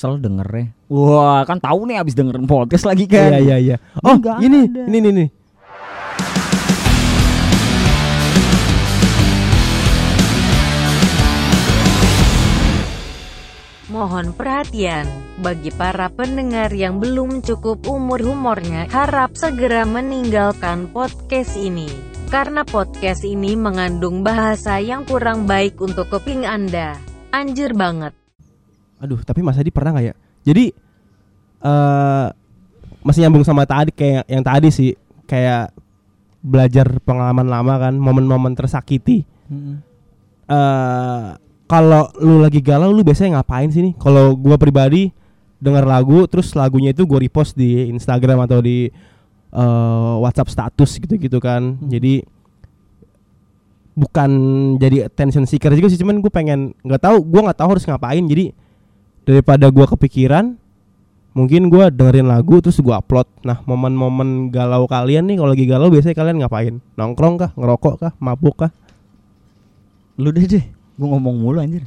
kesel dengernya. Wah, kan tahu nih abis dengerin podcast lagi kan. Iya iya iya. Oh, Nggak ini ada. ini ini nih. Mohon perhatian bagi para pendengar yang belum cukup umur humornya, harap segera meninggalkan podcast ini. Karena podcast ini mengandung bahasa yang kurang baik untuk kuping Anda. Anjir banget. Aduh, tapi Mas Adi pernah nggak ya? Jadi eh masih nyambung sama tadi kayak yang tadi sih, kayak belajar pengalaman lama kan, momen-momen tersakiti. Mm-mm. eh kalau lu lagi galau lu biasanya ngapain sih nih? Kalau gua pribadi denger lagu terus lagunya itu gue repost di Instagram atau di eh, WhatsApp status gitu-gitu kan. Jadi bukan jadi attention seeker juga sih cuman gue pengen nggak tahu gua nggak tahu harus ngapain jadi daripada gua kepikiran mungkin gua dengerin lagu terus gua upload. Nah momen-momen galau kalian nih kalau lagi galau biasanya kalian ngapain? Nongkrong kah? Ngerokok kah? Mabuk kah? Lu deh deh, gue ngomong mulu anjir.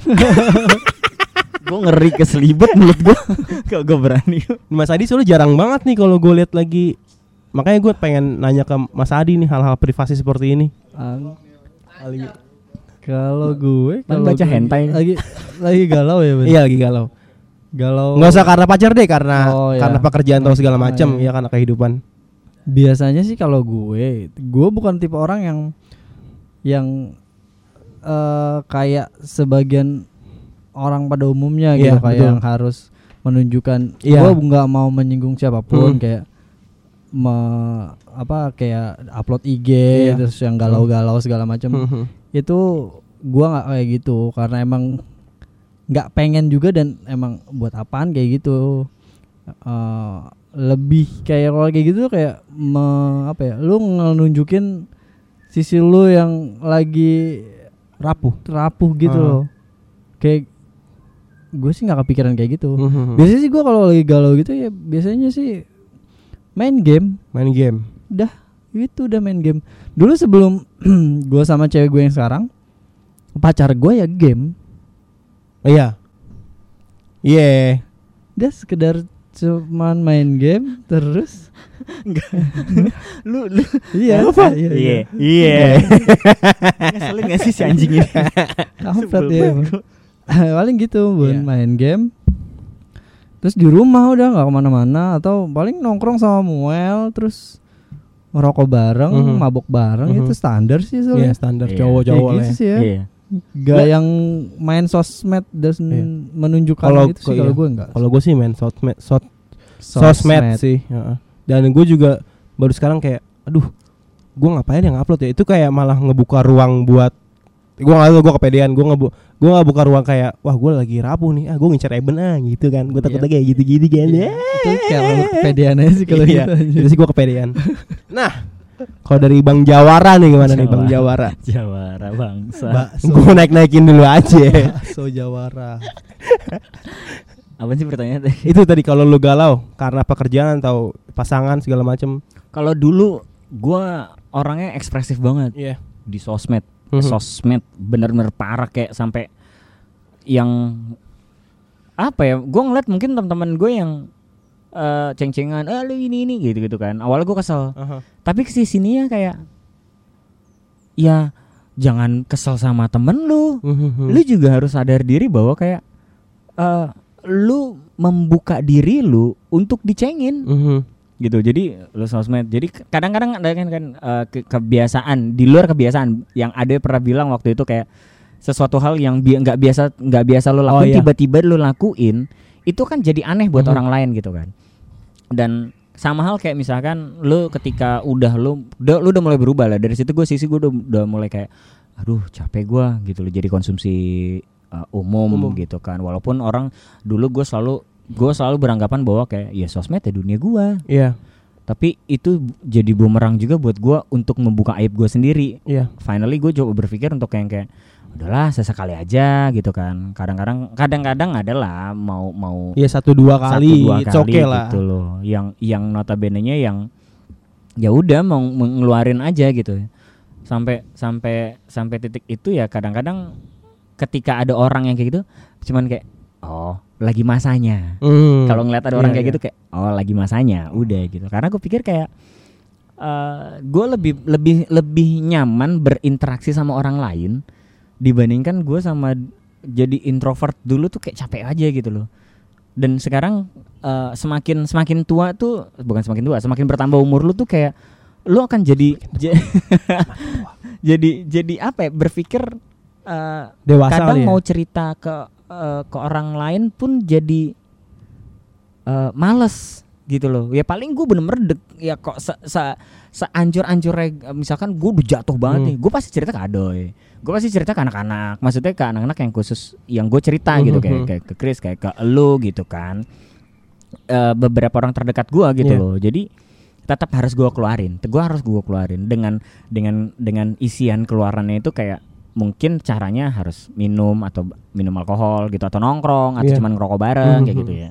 gue ngeri keselibet mulut gue. Gak gue berani. Mas Adi soalnya jarang banget nih kalau gue lihat lagi. Makanya gue pengen nanya ke Mas Adi nih hal-hal privasi seperti ini. Kalau gue Kan kalau baca gue hentai. lagi lagi galau ya iya lagi galau Galau nggak usah karena pacar deh karena Oh, iya. karena pekerjaan atau segala Ah, macam iya. ya karena kehidupan Biasanya sih kalau gue, gue bukan tipe orang yang yang eh kayak sebagian orang pada umumnya gitu Iya, kayak betul. yang harus menunjukkan Iya. gue nggak mau menyinggung siapa pun Hmm. kayak me, apa kayak upload IG Iya. terus yang galau-galau segala macam Mhm. itu gua nggak kayak gitu karena emang nggak pengen juga dan emang buat apaan kayak gitu. Eh, lebih kayak kalau kayak gitu kayak me- apa ya lu nunjukin sisi lu yang lagi rapuh. rapuh gitu Ah. loh. Kayak gue sih nggak kepikiran kayak gitu. Mhm. biasanya sih gua kalau lagi galau gitu ya biasanya sih main game. Main game? Udah itu udah main game. Dulu sebelum gue sama cewek gue yang sekarang pacar gue ya game oh, iya iya udah sekedar cuman main game terus Lu lu iya Apa? iya Iya. Iya. Ngeselin gak sih si anjing ini? kampret ya paling gitu bun Iya. main game terus di rumah udah nggak ke mana-mana atau paling nongkrong sama Muel terus ngerokok bareng Mhm. mabok bareng Mhm. itu standar sih iya soalnya standar Iya. cowok-cowok lah gitu ya. sih ya Iya. Gak yang main sosmed dan Iya. menunjukkan Kalau- gitu sih iya. kalau gue enggak kalau gue sih main sosmed sosmed. sosmed sih heeh. dan gue juga baru sekarang kayak aduh gue ngapain yang upload ya? Itu kayak malah ngebuka ruang buat gue nggak gue kepedean gue ngebu gue nggak buka ruang kayak wah gue lagi rapuh nih ah gue ngincer Eben ah gitu kan. Gue takutnya kayak gitu gitu kan. Ya itu kayak kepedean aja sih kalau Iya, gitu itu sih gue kepedean. Nah kalau dari Bang Jawara nih gimana nih Bang Jawara Jawara bangsa. bakso gue naik naikin dulu aja bakso jawara Apa sih pertanyaannya? tadi? itu tadi kalau lu galau karena pekerjaan atau pasangan segala macem Kalau dulu gua orangnya ekspresif banget iya di sosmed. Mhm. Sosmed bener-bener parah kayak sampai yang apa ya? Gua ngeliat mungkin teman-teman gue yang eh ceng-cengan, "Ah lu ini ini" gitu-gitu kan. Awalnya gua kesel. Tapi ke sini ya kayak ya jangan kesel sama temen lu. Mhm. Lu juga harus sadar diri bahwa kayak eh lu membuka diri lu untuk dicengin Mhm. gitu. Jadi lu sosmed. Jadi kadang-kadang ada kan kan eh, ke- kebiasaan di luar kebiasaan yang ada pernah bilang waktu itu kayak sesuatu hal yang bi- nggak biasa nggak biasa lu Oh, lakuin iya. tiba-tiba lu lakuin itu kan jadi aneh buat Mhm. orang lain gitu kan. Dan sama hal kayak misalkan lu ketika udah lu udah lu udah mulai berubah lah. Dari situ gue sisi gue udah, udah mulai kayak aduh capek gua gitu loh. Jadi konsumsi uh, umum, Umum. gitu kan. Walaupun orang dulu gue selalu gue selalu beranggapan bahwa kayak ya sosmed ya dunia gua. Iya. Tapi itu jadi bumerang juga buat gua untuk membuka aib gue sendiri. Iya. Finally gue coba berpikir untuk yang kayak udahlah sesekali aja gitu kan kadang-kadang kadang-kadang adalah mau mau Iya satu dua satu kali, dua it's kali okay lah. gitu loh yang yang notabene nya yang ya udah mau mengeluarin aja gitu sampai sampai sampai titik itu ya kadang-kadang ketika ada orang yang kayak gitu cuman kayak oh lagi masanya Hmm. kalau ngeliat ada orang Iya, kayak iya. gitu kayak oh lagi masanya udah gitu karena gue pikir kayak gue lebih lebih lebih nyaman berinteraksi sama orang lain dibandingkan gue sama jadi introvert dulu tuh kayak capek aja gitu loh. Dan sekarang eh, semakin semakin tua tuh bukan semakin tua semakin bertambah umur lu tuh kayak lu akan jadi ja- jadi jadi apa ya berpikir eh, dewasa kadang kali ya. mau cerita ke eh, ke orang lain pun jadi eh, males gitu loh. Ya paling gue bener-bener dek ya kok se, se seanjur anjurnya misalkan gue udah jatuh banget Hmm. nih gue pasti cerita ke Adoy gue pasti cerita ke anak-anak maksudnya ke anak-anak yang khusus yang gue cerita gitu Mhm. kayak kayak ke Chris kayak ke lu gitu kan Eh, beberapa orang terdekat gue gitu Iya. loh jadi tetap harus gue keluarin gue harus gue keluarin dengan dengan dengan isian keluarannya itu kayak mungkin caranya harus minum atau minum alkohol gitu atau nongkrong atau Iya. cuman ngerokok bareng kayak Mhm. gitu ya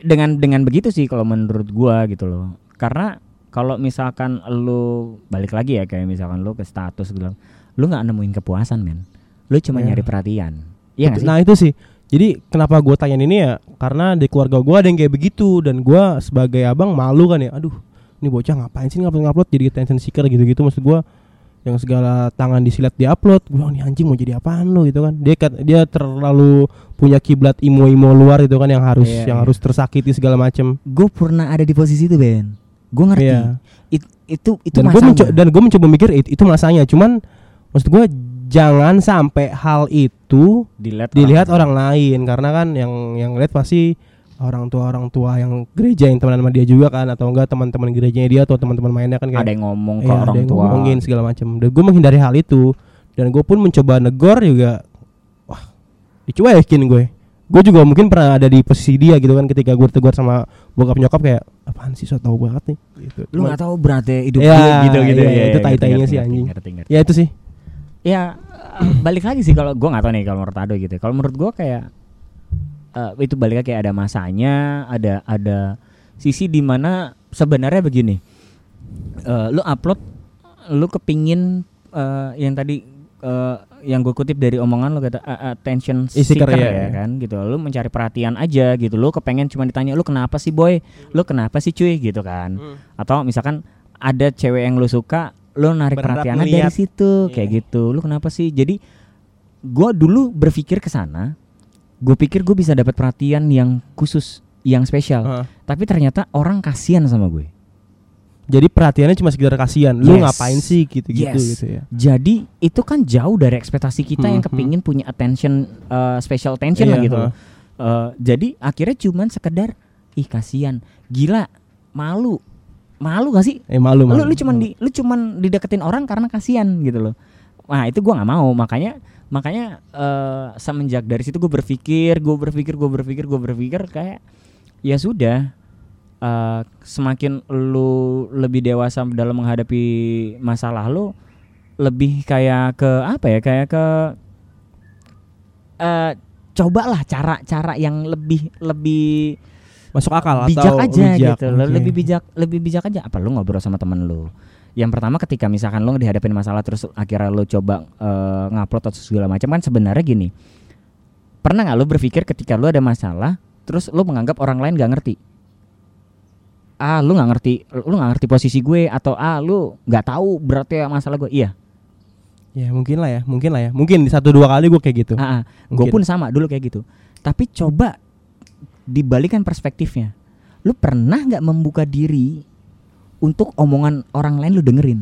dengan dengan begitu sih kalau menurut gua gitu loh karena kalau misalkan lu balik lagi ya kayak misalkan lu ke status gitu lu nggak nemuin kepuasan men lu cuma Iya. nyari perhatian. Iya Nah itu sih. Jadi kenapa gue tanyain ini ya? Karena di keluarga gue ada yang kayak begitu dan gue sebagai abang malu kan ya. Aduh, ini bocah ngapain sih ngupload ngupload? Jadi attention seeker gitu-gitu maksud gue yang segala tangan disilat di upload gue bilang nih anjing mau jadi apaan lu? Gitu kan. Dia dia terlalu punya kiblat imo-imo luar itu kan yang harus Iya, yang iya. harus tersakiti segala macem. Gue pernah ada di posisi itu Ben. Gue ngerti. Iya. It- itu itu dan gue masanya dan gue mencoba mikir it- itu masanya cuman maksud gue jangan sampai hal itu dilihat dilihat orang lain. Karena kan yang yang lihat pasti orang tua orang tua yang gereja yang teman sama dia juga kan atau enggak teman-teman gerejanya dia atau teman-teman mainnya kan kayak ada yang ngomong ke iya, ada orang yang tua. ngomongin segala macam dan gue menghindari hal itu. Dan gue pun mencoba negor juga. Wah dicuekin gue. Gue juga mungkin pernah ada di posisi dia gitu kan ketika gue tegur sama bokap nyokap kayak apaan sih so tau banget nih? Gitu. lu nggak tahu beratnya hidup Iya, gue gitu gitu iya, ya? itu tai-tainya sih, anjing. ya itu sih ya eh, balik lagi sih kalau gua nggak tahu nih kalau menurut Ado gitu. Kalau menurut gua kayak eh, itu balik lagi kayak ada masanya ada ada sisi di mana sebenarnya begini. Eh, lu upload lu kepingin eh, yang tadi eh, yang gue kutip dari omongan lu kata eh, attention Seeker, seeker ya iya. kan gitu. Lu mencari perhatian aja gitu. Lu kepengen cuma ditanya lu kenapa sih boy? Lu kenapa sih cuy? gitu kan. Atau misalkan ada cewek yang lu suka lu narik Berharap perhatiannya dari situ Iya. kayak gitu lu kenapa sih jadi gua dulu berpikir ke sana gue pikir gue bisa dapat perhatian yang khusus yang spesial Heeh. tapi ternyata orang kasihan sama gue jadi perhatiannya cuma sekedar kasihan lu Yes. ngapain sih gitu-gitu Yes. gitu ya jadi itu kan jauh dari ekspektasi kita yang Mhm. kepingin punya attention uh, special attention lah Iya, gitu heeh. Uh, jadi akhirnya cuman sekedar ih kasihan gila malu malu gak sih? Eh malu lu malu. lu cuman di lu cuman dideketin orang karena kasihan gitu loh. Nah itu gua nggak mau. Makanya makanya eh, semenjak dari situ gue berpikir gue berpikir gue berpikir gue berpikir kayak ya sudah eh, semakin lu lebih dewasa dalam menghadapi masalah lu lebih kayak ke apa ya kayak ke eh cobalah cara-cara yang lebih lebih masuk akal bijak atau aja bijak, gitu oke. lebih bijak lebih bijak aja. Apa lu ngobrol sama temen lu? Yang pertama ketika misalkan lu dihadapin masalah terus akhirnya lu coba eh, ngupload atau segala macam kan sebenarnya gini. Pernah nggak lu berpikir ketika lu ada masalah terus lu menganggap orang lain gak ngerti? Ah lu nggak ngerti lu nggak ngerti posisi gue atau ah lu nggak tahu berarti masalah gue? Iya. Ya mungkin lah ya mungkin lah ya. Mungkin satu dua kali gue kayak gitu. Gue pun sama dulu kayak gitu. Tapi coba dibalikan perspektifnya. Lu pernah nggak membuka diri untuk omongan orang lain lu dengerin?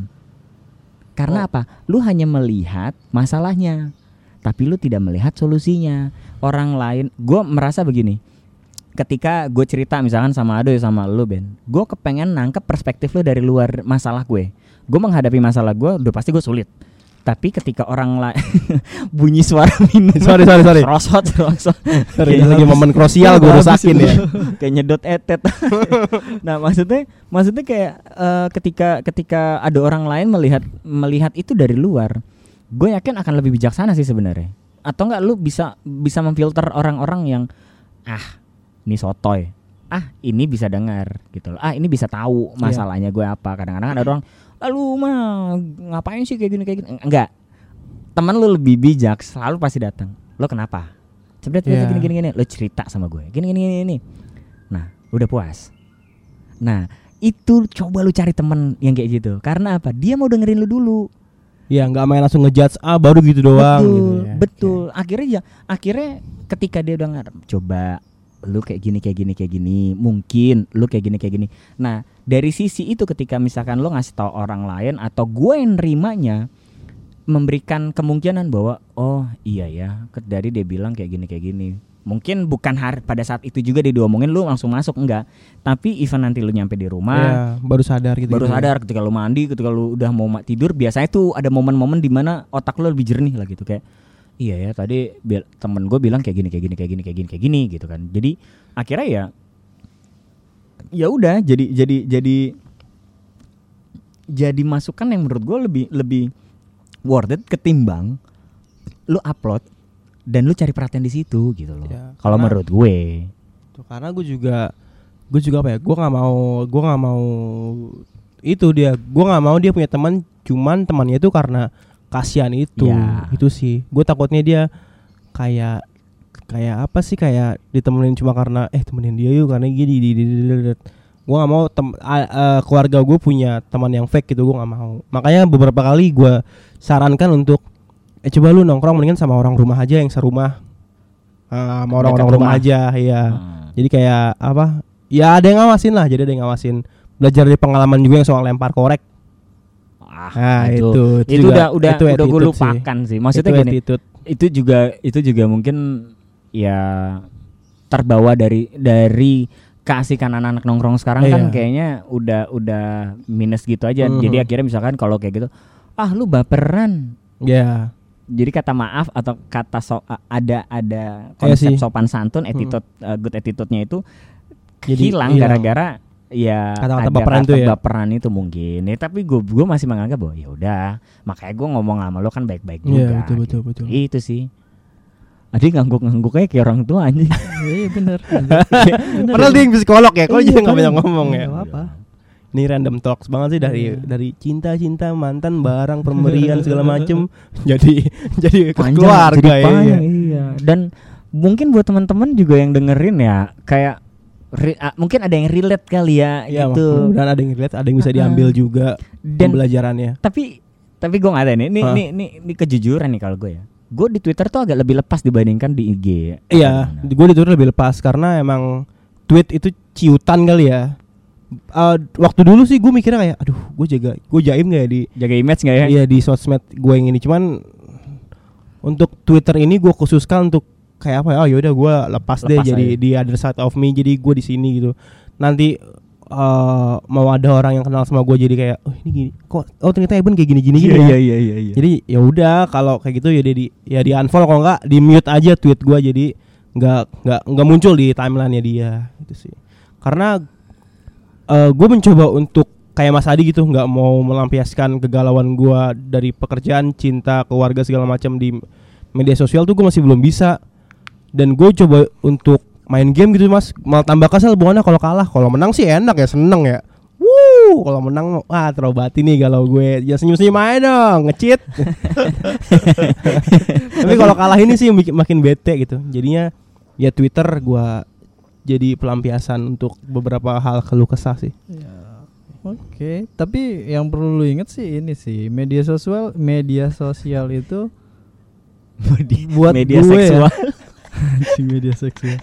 Karena Oh. apa? Lu hanya melihat masalahnya tapi lu tidak melihat solusinya. Orang lain gue merasa begini. Ketika gue cerita misalkan sama Ado sama lu Ben gue kepengen nangkep perspektif lu dari luar masalah gue. Gue menghadapi masalah gue udah pasti gue sulit tapi ketika orang lain bunyi suara minum. Sorry sorry sorry. Serosot sorry Kayak lagi momen krusial gue rusakin ya. Kayak nyedot etet. Nah maksudnya maksudnya kayak eh, ketika ketika ada orang lain melihat melihat itu dari luar gue yakin akan lebih bijaksana sih sebenarnya. Atau enggak lu bisa bisa memfilter orang-orang yang ah ini sotoy ah ini bisa dengar gitu loh ah ini bisa tahu masalahnya gue apa kadang-kadang ada orang lalu mah ngapain sih kayak gini kayak gini enggak teman lu lebih bijak selalu pasti datang lo kenapa Cepet Iya. gini gini gini. Lo cerita sama gue. Gini gini gini. gini. Nah, udah puas. Nah, itu coba lu cari temen yang kayak gitu. Karena apa? Dia mau dengerin lu dulu. Ya nggak main langsung ngejudge ah baru gitu doang. betul, gitu ya. betul. Akhirnya ya, akhirnya ketika dia udah ngarep, coba lu kayak gini kayak gini kayak gini, mungkin lu kayak gini kayak gini. Nah, dari sisi itu ketika misalkan lu ngasih tahu orang lain atau gue yang nerimanya memberikan kemungkinan bahwa oh iya ya, dari dia bilang kayak gini kayak gini. Mungkin bukan hari pada saat itu juga dia diomongin lu langsung masuk enggak. Tapi even nanti lu nyampe di rumah Ya, baru sadar gitu. baru gitu ya. sadar ketika lu mandi ketika lu udah mau ma- tidur biasanya tuh ada momen-momen di mana otak lu lebih jernih lah gitu kayak iya ya tadi temen gue bilang kayak gini kayak gini kayak gini kayak gini kayak gini gitu kan. Jadi akhirnya ya ya udah jadi jadi jadi jadi masukan yang menurut gue lebih lebih worth it ketimbang lu upload dan lu cari perhatian di situ gitu loh. Ya, kalau menurut gue. Tuh, karena gue juga gue juga apa ya gue nggak mau gue nggak mau itu dia gue nggak mau dia punya teman cuman temannya itu karena kasihan itu Ya. itu sih gue takutnya dia kayak kayak apa sih kayak ditemenin cuma karena eh temenin dia yuk karena gini di gue nggak mau tem eh, keluarga gue punya teman yang fake gitu gue nggak mau makanya beberapa kali gue sarankan untuk eh coba lu nongkrong mendingan sama orang rumah aja yang serumah Ah, sama orang-orang rumah rumah. aja iya Hmm. jadi kayak apa? Ya ada yang ngawasin lah. Jadi ada yang ngawasin. Belajar dari pengalaman juga yang soal lempar korek. Ah, Nah, itu, itu, itu, juga- udah udah itu udah gue attitude sih. lupakan sih. Maksudnya Itu gini, attitude. itu juga itu juga mungkin ya terbawa dari dari keasikan anak-anak nongkrong sekarang kan Iya. kayaknya udah udah minus gitu aja. Mhm. Jadi akhirnya misalkan kalau kayak gitu, ah lu baperan. Ya. Jadi kata maaf atau kata so, ada ada Iya konsep sih. sopan santun, attitude uh, good attitude-nya itu Jadi hilang hilang. gara-gara ya Kata-kata ada baperan kata tuh ya. baperan itu mungkin. Ya, tapi gue gue masih menganggap bahwa ya udah, makanya gue ngomong sama lo kan baik-baik juga. Iya, betul, betul, gitu. betul. Itu sih. Adi ngangguk-ngangguknya kayak orang tua anjing. Iya bener. Padahal dia yang psikolog ya. Kok Iya, jadi nggak banyak ngomong ya? Nggak apa-apa. Ini random talks banget sih dari Iya. dari cinta-cinta mantan barang pemberian segala macem jadi jadi Panjang, keluarga jadi ya. iya. Dan mungkin buat teman-teman juga yang dengerin ya kayak re- ah, mungkin ada yang relate kali ya Iya, gitu. Dan ada yang relate, ada yang bisa Ah. diambil juga Dan pembelajarannya. tapi tapi gue nggak ada nih. Ini Hah? ini ini, ini kejujuran nih kalau gue ya. Gue di Twitter tuh agak lebih lepas dibandingkan di IG. Iya, Gimana? gue di Twitter lebih lepas karena emang tweet itu ciutan kali ya. Eh, waktu dulu sih gue mikirnya kayak, aduh, gue jaga, gue jaim gak ya di, Jaga image nggak ya? iya di sosmed gue yang ini. Cuman untuk Twitter ini gue khususkan untuk kayak apa ya? Oh yaudah gue lepas, deh Lepas jadi aja. di other side of me. Jadi gue di sini gitu. Nanti eh, mau ada orang yang kenal sama gue jadi kayak, oh ini gini, kok, oh ternyata Eben kayak gini-gini Iya gini ya. iya iya iya. Jadi ya udah kalau kayak gitu ya di ya di unfollow kalau enggak di mute aja tweet gua jadi nggak nggak nggak muncul di timelinenya dia itu sih. Karena gue mencoba untuk kayak Mas Adi gitu nggak mau melampiaskan kegalauan gua dari pekerjaan, cinta, keluarga segala macam di media sosial tuh gue masih belum bisa. Dan gue coba untuk main game gitu mas malah tambah kesel bukannya kalau kalah kalau menang sih enak ya seneng ya Wuh, kalau menang wah terobati nih kalau gue ya senyum-senyum aja dong, ngecit. Tapi kalau kalah ini sih mak- makin bete gitu. Jadinya ya Twitter gua jadi pelampiasan untuk beberapa hal keluh kesah sih. Ya, Oke, tapi yang perlu lu inget sih ini sih media sosial media sosial itu buat media gue seksual. ya. Anjing, media seksual.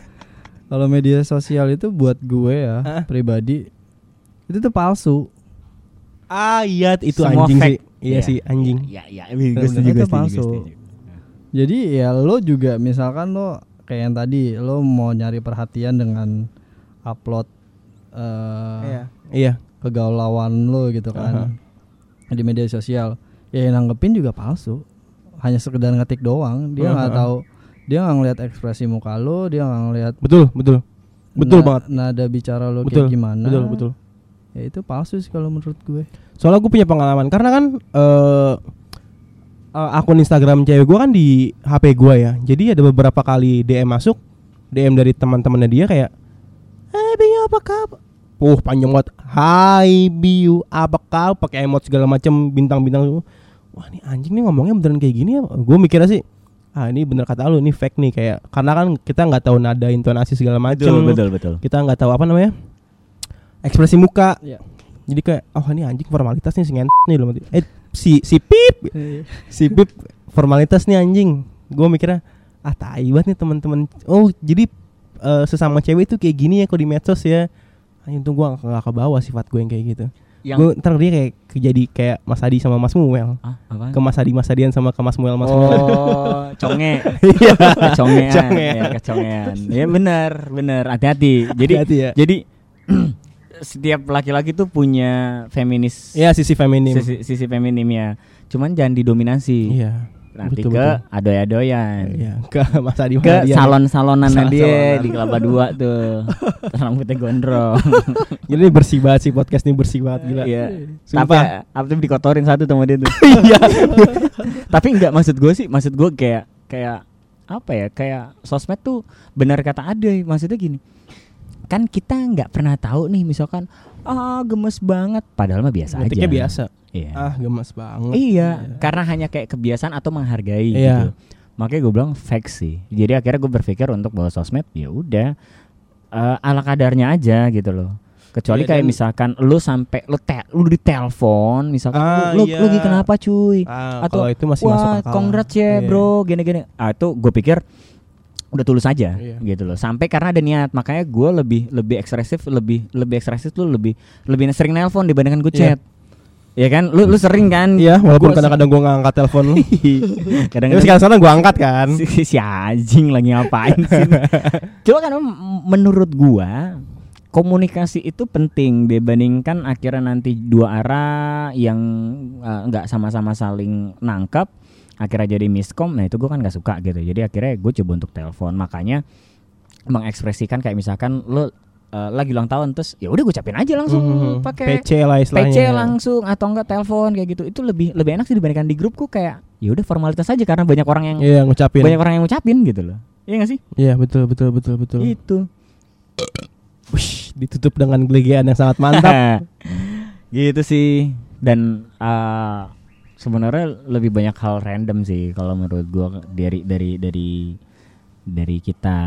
Kalau media sosial itu buat gue ya Hah? pribadi itu tuh palsu. Ah iya itu Semua anjing fake. sih. Iya sih anjing. Iya iya. Bener, Gue setuju, itu gue palsu. setuju. Jadi ya lo juga misalkan lo kayak yang tadi lo mau nyari perhatian dengan upload eh Iya. Iya. kegaulauan lo gitu kan di media sosial ya yang nanggepin juga palsu hanya sekedar ngetik doang dia nggak Aha. tahu dia nggak ngeliat ekspresi muka lo dia nggak ngeliat Betul, betul. Betul na- banget. nada bicara lo Betul. kayak gimana Betul, betul. ya itu palsu sih kalau menurut gue Soalnya gue punya pengalaman karena kan eh eh, akun Instagram cewek gue kan di HP gue ya. Jadi ada beberapa kali DM masuk, DM dari teman-temannya dia kayak, Hai Biu apa kabar? Uh panjang banget. Hai Biu apa kabar? Pakai emot segala macam bintang-bintang. Wah ini anjing nih ngomongnya beneran kayak gini ya. Gue mikirnya sih, ah ini bener kata lu ini fake nih kayak karena kan kita nggak tahu nada intonasi segala macam betul betul betul. Kita nggak tahu apa namanya? Ekspresi muka. Iya. jadi kayak oh ini anjing formalitas nih si nih loh eh si si pip. Si pip formalitas nih anjing. Gue mikirnya ah tai banget nih teman-teman oh jadi eh, sesama cewek itu kayak gini ya kalau di medsos ya. Tuh gue gak, gak kebawa sifat gue yang kayak gitu yang gue ntar dia kayak ke- jadi kayak Mas Adi sama Mas Muel ah, ke Mas Adi Mas Adian sama ke Mas Muel Mas Muel Oh, conge. Iya. Kecongean. Congean. Ya, kecongean. Ya benar, benar. Hati-hati. Jadi Hati-hati ya. jadi setiap laki-laki tuh punya feminis Iya sisi feminim sisi, sisi feminimnya. Cuman jangan didominasi. iya Nanti betul, ke betul. adoy-adoyan. iya ke Mas Adi Ke salon-salonan dia Salon-salonan. di Kelapa Dua tuh. Rambutnya gondrong. Jadi bersih banget sih podcast ini bersih banget gila. Iya. Tapi tuh dikotorin satu sama dia tuh. Iya. Tapi enggak maksud gue sih, maksud gue kayak kayak apa ya? Kayak sosmed tuh benar kata Ade, maksudnya gini. Kan kita nggak pernah tahu nih misalkan ah gemes banget padahal mah biasa aja. Ngetiknya biasa. Iya. Ah, gemes banget. iya, karena hanya kayak kebiasaan atau menghargai Iya. gitu. Makanya gue bilang fake sih. Jadi akhirnya gue berpikir untuk bawa sosmed ya udah eh, ala kadarnya aja gitu loh. Kecuali Iya, kayak dan- misalkan lu sampai lu te lu ditelepon misalkan Ah, lu, lu, iya. lu lagi kenapa cuy? Ah, Atau, kalau itu masih masuk Wah, akal. congrats ya Iya. bro, gini-gini. Ah itu gue pikir udah tulus aja Iya. gitu loh. Sampai karena ada niat, makanya gue lebih lebih ekspresif, lebih lebih ekspresif tuh lebih lebih sering nelpon dibandingkan gue Iya. chat. Ya kan, lu lu sering kan? Iya, walaupun kadang-kadang gua nggak angkat telepon lu. Tapi kadang-kadang sekarang gua angkat kan. si, si anjing lagi ngapain sih? Coba kan menurut gua komunikasi itu penting dibandingkan akhirnya nanti dua arah yang eh, nggak sama-sama saling nangkap akhirnya jadi miskom nah itu gua kan nggak suka gitu jadi akhirnya gue coba untuk telepon makanya mengekspresikan kayak misalkan lo eh, lagi ulang tahun terus ya udah gue ucapin aja langsung Mhm. pakai PC lah istilahnya. PC langsung atau enggak telepon kayak gitu itu lebih lebih enak sih dibandingkan di grupku kayak ya udah formalitas aja karena banyak orang yang Iya, ngucapin. banyak orang yang ngucapin gitu loh iya gak sih Iya, betul betul betul betul. itu Wush, ditutup dengan gelegean yang sangat mantap. gitu sih dan eh, sebenarnya lebih banyak hal random sih kalau menurut gua dari dari dari dari kita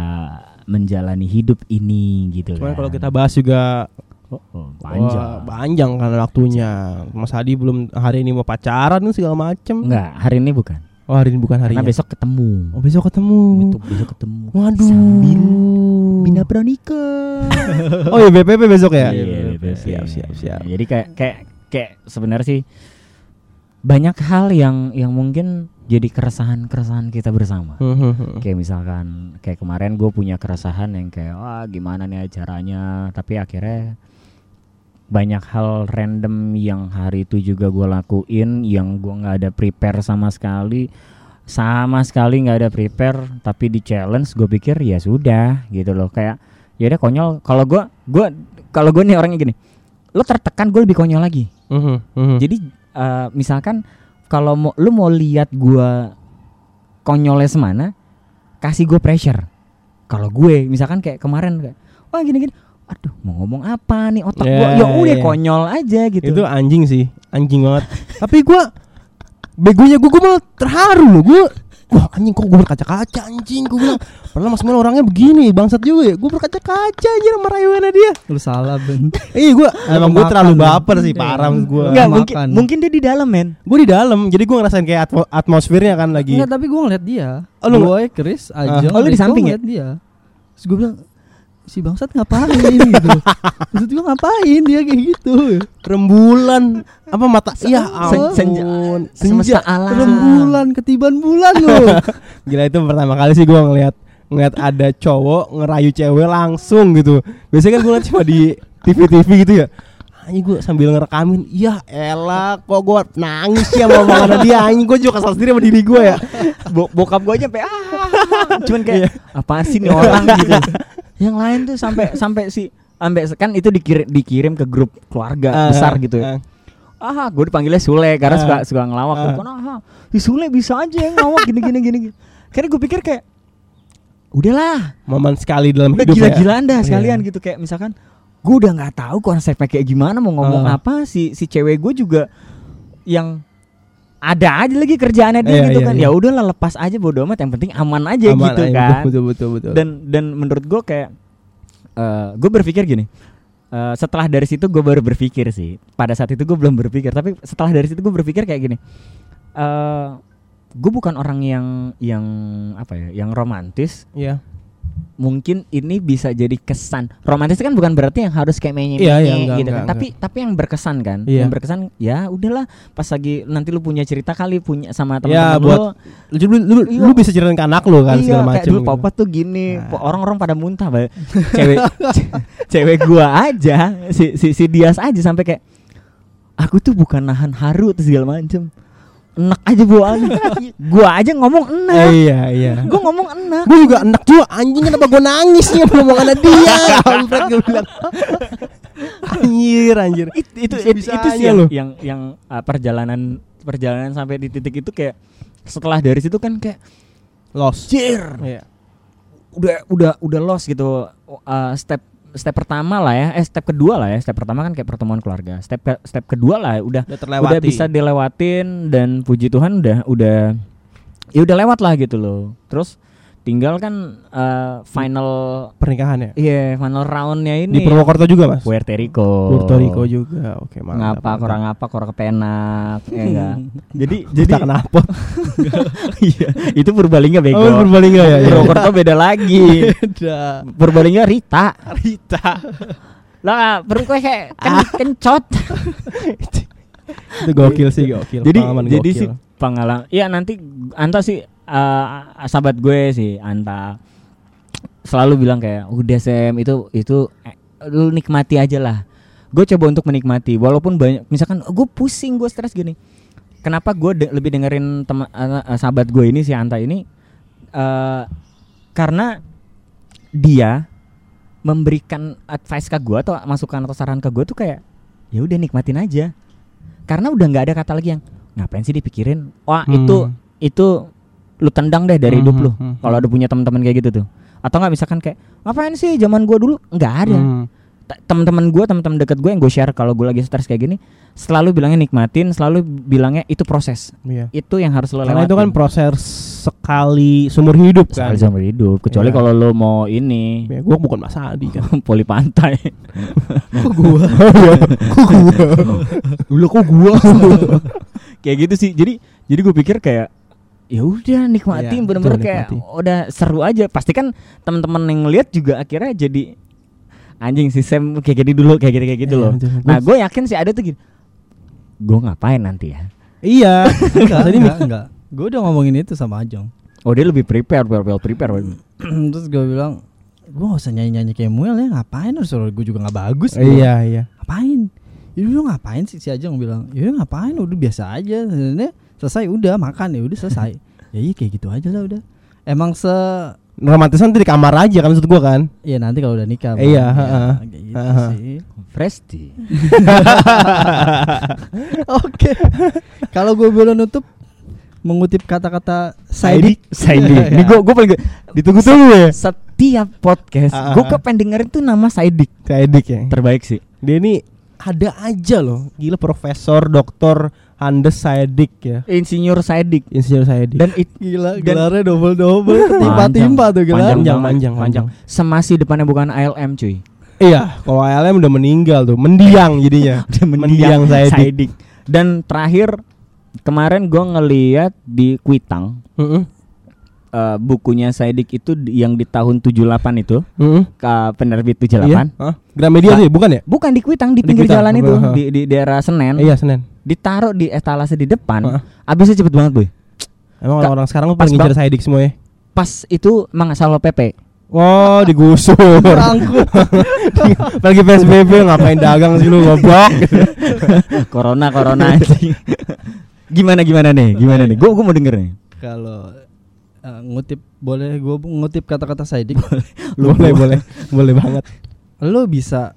menjalani hidup ini gitu Cuman kan. kalau kita bahas juga Oh, oh, panjang wah, panjang kan waktunya. Mas Hadi belum hari ini mau pacaran nih segala macem. enggak hari ini bukan Oh, hari ini bukan hari karena besok ketemu Oh, besok ketemu. Gitu, besok ketemu Waduh. sambil Bina Pranika Oh iya BPP besok ya? Iya, BPP. Siap siap siap. Jadi kayak kayak kayak sebenarnya sih banyak hal yang yang mungkin jadi keresahan-keresahan kita bersama. Hmm, Kayak misalkan kayak kemarin gue punya keresahan yang kayak wah gimana nih acaranya, tapi akhirnya banyak hal random yang hari itu juga gue lakuin yang gue nggak ada prepare sama sekali. Sama sekali nggak ada prepare tapi di challenge gue pikir ya sudah gitu loh. Kayak ya udah konyol. Kalau gue gue kalau gue nih orangnya gini lo tertekan gue lebih konyol lagi. Jadi eh, misalkan kalau mau lu mau lihat gua konyolnya semana, kasih gue pressure. Kalau gue misalkan kayak kemarin kayak wah gini gini, aduh mau ngomong apa nih otak gua Ya, ya udah ya. konyol aja gitu. Itu anjing sih, anjing banget. Tapi gua begonya gua, gua malah terharu loh. Gua wah anjing kok gua berkaca-kaca anjing gua bilang. Padahal Mas Mel orangnya begini, bangsat juga ya. Gua berkaca-kaca anjir sama rayuannya dia. Lu salah Ben. Iya gua emang gua kemakan terlalu lu. baper sih parah maksud gua. Enggak makan. mungkin mungkin dia di dalam men. Gua di dalam, jadi gua ngerasain kayak atmo- atmosfernya kan lagi. Enggak, tapi gue ngeliat dia. Oh, lu gue Chris aja. Oh, lu di samping ya? ngeliat dia. Terus gue bilang si bangsat ngapain gitu. Maksud gue ngapain dia kayak gitu. rembulan apa mata iya Sen- senja- semesta senja alam. Rembulan ketiban bulan loh. gila itu pertama kali sih gua ngeliat ngeliat ada cowok ngerayu cewek langsung gitu biasanya kan gua liat cuma di TV-TV gitu ya Anjing gue sambil ngerekamin Iya elah Kok gue nangis ya sama omongan dia Anjing gue juga kesal sendiri sama diri gue ya Bo- bokap gue aja sampai ah cuman Iya. kayak apa sih nih orang gitu. Yang lain tuh sampai sampai si sampai kan itu dikirim dikirim ke grup keluarga besar gitu ya. ah gue dipanggilnya Sule karena Ah. suka suka ngelawak Ah. gitu kan ah si Sule bisa aja yang ngelawak gini gini gini gini karena gue pikir kayak udahlah Momen sekali dalam udah hidup ya. gila-gilaan dah Iya. sekalian gitu kayak misalkan gue udah nggak tahu konsepnya kayak gimana mau ngomong Ah. apa si si cewek gue juga yang ada aja lagi kerjaannya dia Iya, gitu iya, kan. iya. ya udahlah lepas aja bodo amat. Yang penting aman aja Aman, gitu ayo, kan. Betul betul betul. Dan dan menurut gue kayak gue berpikir gini. Eh, setelah dari situ gue baru berpikir sih. Pada saat itu gue belum berpikir. Tapi setelah dari situ gue berpikir kayak gini. Eh gue bukan orang yang yang apa ya yang romantis. Iya. Mungkin ini bisa jadi kesan romantis kan bukan berarti yang harus kayak menye iya, enggak, gitu enggak, kan tapi tapi yang berkesan kan Iya. yang berkesan ya udahlah pas lagi nanti lu punya cerita kali punya sama Ya, teman-teman buat- lu Lu, lu, Iya. lu bisa ceritain ke anak lu kan iya, segala kayak macam. dulu gitu. papa tuh gini, Nah. orang-orang pada muntah, Bay. cewek ce- cewek gua aja, si si, si Dias aja sampai kayak aku tuh bukan nahan haru segala macem enak aja buaan gua aja ngomong Eh, enak iya iya. gua ngomong enak gue juga enak juga anjing kenapa gue nangis nih ngomong sama dia? Kampret gue bilang. Anjir anjir. It- itu itu, Bisa-bisanya itu sih yang lu. yang, yang, uh, perjalanan perjalanan sampai di titik itu kayak setelah dari situ kan kayak lost. Jir iya. Udah udah udah lost gitu. Uh, step step pertama lah ya eh step kedua lah ya step pertama kan kayak pertemuan keluarga. Step ke- step kedua lah udah udah terlewati. udah bisa dilewatin dan puji Tuhan udah udah ya udah lewat lah gitu loh. Terus tinggal kan uh, final pernikahan ya? Iya final roundnya ini. Di Purwokerto juga mas? Puerto Rico. Puerto Rico juga. Oke mantap ngapa mantap. kurang apa kurang kepenak ya enggak. Jadi jadi jadi kenapa. Iya itu Purbalingga bego. Oh Purbalingga ya, ya. Purwokerto beda lagi. Beda. Purbalingga Rita. Rita. Lah perut gue kayak ken- kencot. Itu gokil sih gokil. Jadi Pengalaman jadi gokil. sih pengalaman iya nanti Anta sih eh, sahabat gue sih Anta. Selalu bilang kayak udah Sam itu itu eh, lu nikmati aja lah. Gue coba untuk menikmati walaupun banyak misalkan gue pusing gue stres gini. Kenapa gue de- lebih dengerin teman eh, sahabat gue ini si Anta ini? Eh karena dia memberikan advice ke gue atau masukan atau saran ke gue tuh kayak ya udah nikmatin aja. Karena udah nggak ada kata lagi yang ngapain sih dipikirin? Wah Hmm. itu itu lu tendang deh dari hidup Hmm, lu hmm, hmm. kalau ada punya teman-teman kayak gitu tuh atau nggak misalkan kayak ngapain sih zaman gua dulu nggak ada Hmm. Teman-teman gua teman-teman deket gue yang gue share kalau gue lagi stres kayak gini selalu bilangnya nikmatin selalu bilangnya itu proses Iya. itu yang harus lo Karena lewatin itu kan proses sekali seumur hidup kan. sekali seumur hidup kecuali Iya. kalau lo mau ini Ya, gua bukan Mas Adi kan. poli pantai Kok gua? Dulu kok gua. kayak gitu sih jadi jadi gue pikir kayak ya udah nikmatin Iya, bener-bener kayak nikmati. udah seru aja pasti kan teman-teman yang lihat juga akhirnya jadi anjing si Sam kayak gini dulu kayak gini kayak gitu Iya, loh betul. nah gue yakin sih ada tuh gini gue ngapain nanti ya Iya. enggak, Tadi enggak, enggak. Gue udah ngomongin itu sama Ajong. oh dia lebih prepare well, well prepare Terus gue bilang, gue gak usah nyanyi-nyanyi kayak Muel ya, ngapain harus gue juga gak bagus. gua. Iya, iya. Ngapain? Ya lu ngapain sih si Ajong bilang, ya udah ngapain udah biasa aja. Sebenarnya selesai udah makan ya udah selesai. ya iya kayak gitu aja lah udah. Emang se Romantisan tuh di kamar aja kan maksud gua kan. ya nanti kalau udah nikah. Iya. Ya, heeh. kayak gitu Heeh. sih. Oke. Kalau gue boleh nutup mengutip kata-kata Saidik. Saidi Iya. ini gue gue paling Ditunggu-tunggu ya. setiap podcast Ah, gue kepengen dengerin tuh nama Saidik Edik ya. terbaik sih Dia ini ada aja loh. Gila profesor, doktor Andes Saedik ya. insinyur Saidik Insinyur Saedik. dan it, Gila, Dan- gelarnya double-double, ketimpa-timpa tuh gelar. panjang, Panjang, panjang, panjang. Semasi depannya bukan ALM cuy. iya, kalau ALM udah meninggal tuh, mendiang jadinya. Dia Mendiang Saidik. Saidik. Dan terakhir kemarin gue ngeliat di Kuitang Heeh. Eh, bukunya Saidik itu yang di tahun 78 itu Heeh. ke penerbit Iya. 78. Hah? Gramedia tuh ya, bukan ya? Bukan di Kuitang di Di pinggir Kuitang, jalan itu heeh. di, di daerah Senen. Iya, Senin. Ditaruh di etalase di depan. Heeh. Abisnya cepet banget boy. Emang Ka- orang sekarang pas pada ngincer bang- Saedik semua ya? Pas itu Mang Salwa PP. Oh, digusur. Lagi PSBB ngapain dagang sih lu goblok. corona corona anjing. gimana gimana nih? Gimana nih? Gue gue mau denger nih. Kalau eh, ngutip boleh gue ngutip kata-kata Saidik. boleh, boleh. Boleh banget. lo bisa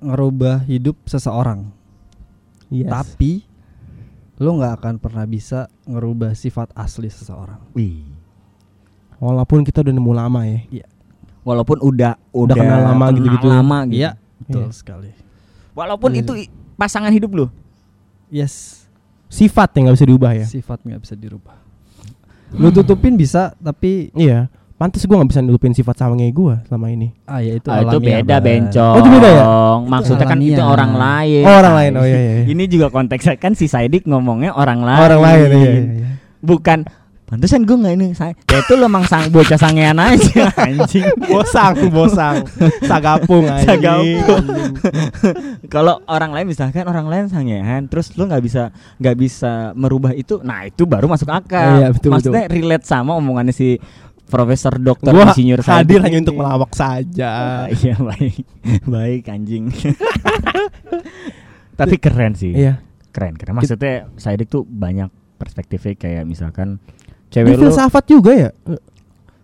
ngerubah hidup seseorang, Yes. tapi lo nggak akan pernah bisa ngerubah sifat asli seseorang. Wih. Walaupun kita udah nemu lama ya. Walaupun udah udah, kenal lama kenal gitu-gitu. lama gitu. Iya, betul Iya. sekali. Walaupun Iya. itu pasangan hidup lu. Yes. sifat yang nggak bisa diubah ya. Sifat nggak bisa dirubah. Lu tutupin bisa, tapi Iya. Pantes gue nggak bisa nutupin sifat sange gue selama ini. ah ya itu Ah, itu beda Bang. bencong. Oh, itu beda ya? Maksudnya kan itu orang lain. Oh, orang lain. Oh, iya, iya, iya. Ini juga konteksnya kan si Saidik ngomongnya orang lain. Orang lain iya, iya, iya. Bukan pantesan gue nggak ini saya. Ya itu lo emang sang bocah sangean aja anjing. Bosang, bosang. Sagapung anjing. Sagapung. Kalau orang lain misalkan orang lain sangean, terus lu nggak bisa nggak bisa merubah itu, nah itu baru masuk akal. Iya, betul, Maksudnya relate sama omongannya si Profesor Dokter Insinyur hadir Saidik hanya untuk melawak saja. Ah, iya baik, baik anjing. Tapi keren sih, Iya. keren keren. Maksudnya Saidik tuh banyak perspektifnya kayak misalkan Cewek lu filsafat juga ya?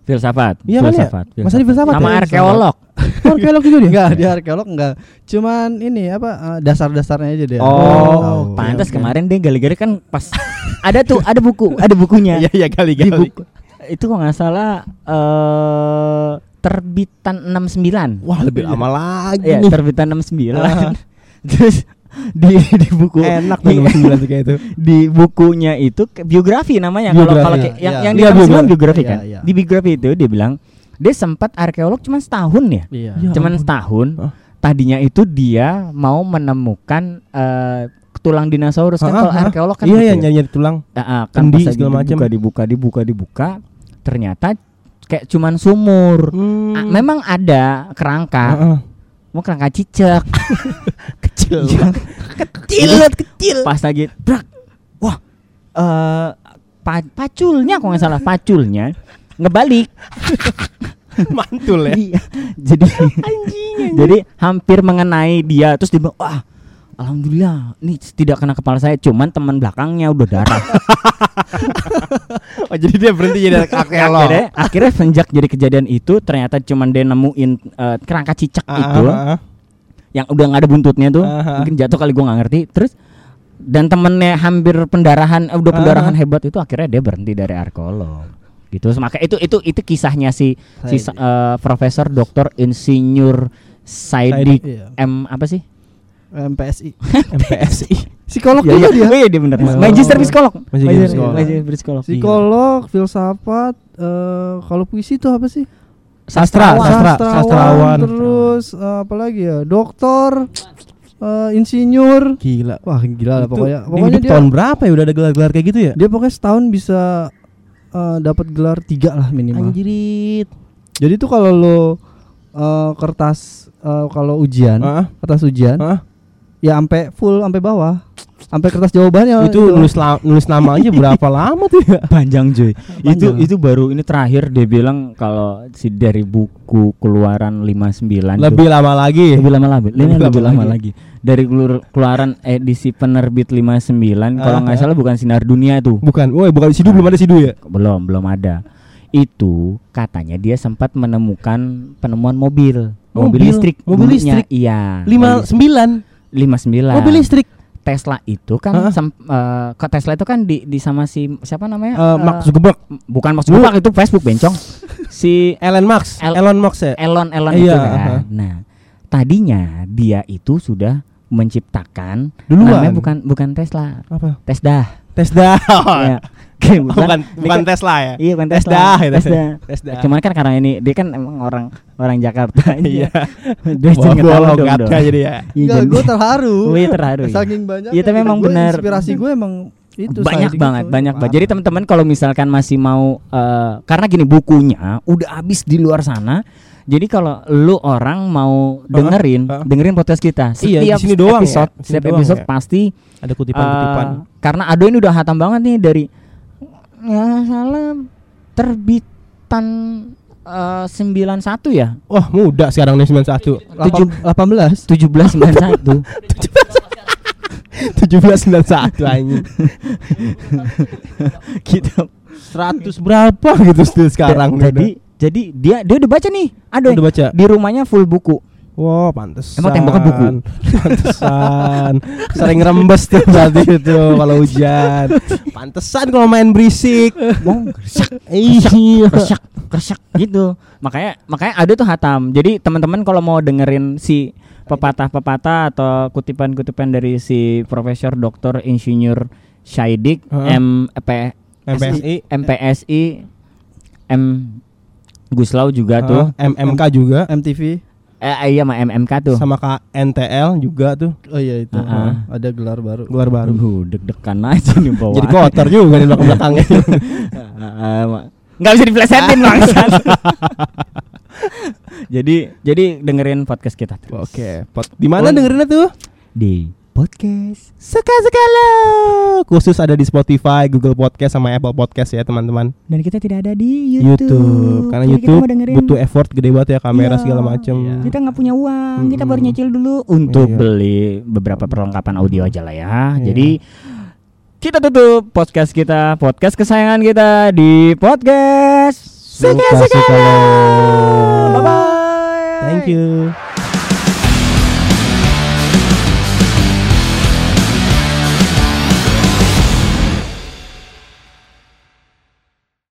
filsafat, Iya kan ya? filsafat, Masa di filsafat sama ya? arkeolog. Oh, arkeolog juga dia. Enggak, dia arkeolog enggak. Cuman ini apa eh, dasar-dasarnya aja dia. Oh, Tahu. pantas kemarin dia gali-gali kan pas ada tuh ada buku, ada bukunya. Iya, iya kali Di kali. buku itu kalau nggak salah eh terbitan 69. Wah, lebih lama lagi Iya, nih. terbitan 69. Ah. Terus di di buku Enak tuh nomor 9 tuh kayak itu. di bukunya itu biografi namanya kalau kalau kayak yang Iya. yang Iya, di tahun 9 biografi. biografi kan. iya. Di biografi itu dia bilang dia sempat arkeolog cuma setahun ya. Iya. Ya Cuman ampun. setahun. Hah? Tadinya itu dia mau menemukan eh, tulang dinosaurus kan kalau arkeolog kan Iya, gitu iya, ya. nyari-nyari tulang. Ah, ah, kan Kendi, pas segala macam. dibuka, dibuka dibuka dibuka ternyata kayak cuman sumur. Hmm. Ah, memang ada kerangka, Heeh. Mau kerangka cicak. kecil. Iya. kecil, kecil. Pas lagi brak. Wah. eh pa- paculnya kok nggak salah paculnya ngebalik. Mantul ya. Iya. Jadi jadi hampir mengenai dia terus dia "Wah, alhamdulillah, ini tidak kena kepala saya, cuman teman belakangnya udah darah." Oh, jadi dia berhenti jadi akhirnya, akhirnya sejak jadi kejadian itu ternyata cuman dia nemuin eh, kerangka cicak Ah, itu ah, ah. yang udah nggak ada buntutnya tuh Ah, ah. mungkin jatuh kali gua nggak ngerti terus dan temennya hampir pendarahan eh, udah Ah, pendarahan ah. hebat itu akhirnya dia berhenti dari arkeolog gitu maka itu itu itu kisahnya si si Saidik. eh, profesor doktor insinyur Saidik Iya. M apa sih MPSI. MPSI. Psikolog Iya, juga iya. dia. Oh iya dia benar. Oh. Magister psikolog. Magister psikolog. Magister psikolog. Psikolog, filsafat, eh kalau puisi itu apa sih? Sastra, Sastrawan. sastra, Sastrawan, sastrawan. terus eh, apa lagi ya? Doktor, eh, insinyur. Gila. Wah gila lah pokoknya. dia Pokoknya dia, tahun berapa ya udah ada gelar-gelar kayak gitu ya? dia pokoknya setahun bisa eh, dapat gelar tiga lah minimal. Anjirit. Jadi tuh kalau lo eh, kertas eh, kalau ujian, Heeh. kertas ujian, Heeh. Ya sampai full sampai bawah, sampai kertas jawabannya itu nulis la- nulis nama aja berapa lama tuh ya? Panjang cuy. Itu Panjang. itu baru ini terakhir dia bilang kalau si dari buku keluaran 59 tuh, Lebih lama lagi. lebih lama lagi. Ini Lebih lebih, lama lama lagi. Dari kelur- keluaran edisi penerbit 59 kalau nggak Ah. salah bukan sinar dunia itu. Bukan, woi bukan sidu belum ada sidu ya? Belum, belum ada. Itu katanya dia sempat menemukan penemuan mobil. Mobil, Mobil? listrik. Mobil listrik? Iya. Lima mobil- sembilan 59. mobil listrik. Tesla itu kan sem- eh, ke Tesla itu kan di, di sama si siapa namanya? Eh, Eh, Mark Zuckerberg, bukan Mark Zuckerberg itu Facebook bencong. si Elon Musk, El- Elon Musk ya. Elon Elon Iya, itu kan. aha. Nah, tadinya dia itu sudah menciptakan Duluan. namanya bukan bukan Tesla, Apa? Tesla. Tesla. Ya. Oke, Oh, bukan bukan dia kan- Tesla ya. Iya, bukan Tesla, Tesla. gitu. Tesla. Tesla. Cuman kan karena ini dia kan emang orang orang Jakarta. Iya. dia gua tahu dong, dong. jadi ya. Iya, gue terharu. Oh, iya, terharu, iya. Saking banyak. Iya, tapi memang benar. Inspirasi gue emang itu banyak Saidik banget itu. banyak banget jadi teman-teman kalau misalkan masih mau eh, karena gini bukunya udah habis di luar sana jadi kalau lu orang mau dengerin uh. dengerin podcast kita Iya, di setiap sini doang ya, episode di sini setiap doang episode ya. pasti Ada kutipan-kutipan. eh, karena Ado ini udah hatam banget nih dari nggak salah terbitan eh, 91 ya Wah, muda sekarang nih 91. tujuh- Lapan- 18 1791 1791 anjing. gitu 100 berapa gitu still sekarang jadi jadi dia dia udah baca nih Ado udah baca. di rumahnya full buku Wah, pantesan. Emang temboknya buku? Pantesan. Sering rembes tuh berarti itu kalau hujan. Pantesan kalau main berisik. Mau gersak, Iya. kersak, kersak gitu. Makanya makanya ada tuh hatam. Jadi teman-teman kalau mau dengerin si pepatah-pepatah atau kutipan-kutipan dari si profesor doktor insinyur Syaidik, Heeh. M P MPSI, MPSI, M Guslau juga tuh. Heeh, MMK juga, MTV. Eh iya sama MMK tuh. sama KNTL juga tuh Oh iya itu. Heeh. Ada gelar baru. gelar baru. Aduh, deg-degan aja nih bawa. Jadi kotor juga di belakang belakangnya. Nggak bisa diplesetin bangsat. jadi jadi dengerin podcast kita terus. Oke, pot- di mana Oh. dengerinnya tuh? Di podcast Suka-suka lo. Khusus ada di Spotify, Google Podcast sama Apple Podcast ya teman-teman. dan kita tidak ada di YouTube. YouTube. Karena Jadi kita YouTube dengerin- butuh effort gede banget ya kamera Iya. segala macem. Kita nggak punya uang, kita baru nyicil dulu untuk Iya. beli beberapa perlengkapan audio aja lah ya. Iya. Jadi kita tutup podcast kita, podcast kesayangan kita di podcast Suka-suka lo. Bye bye. Thank you.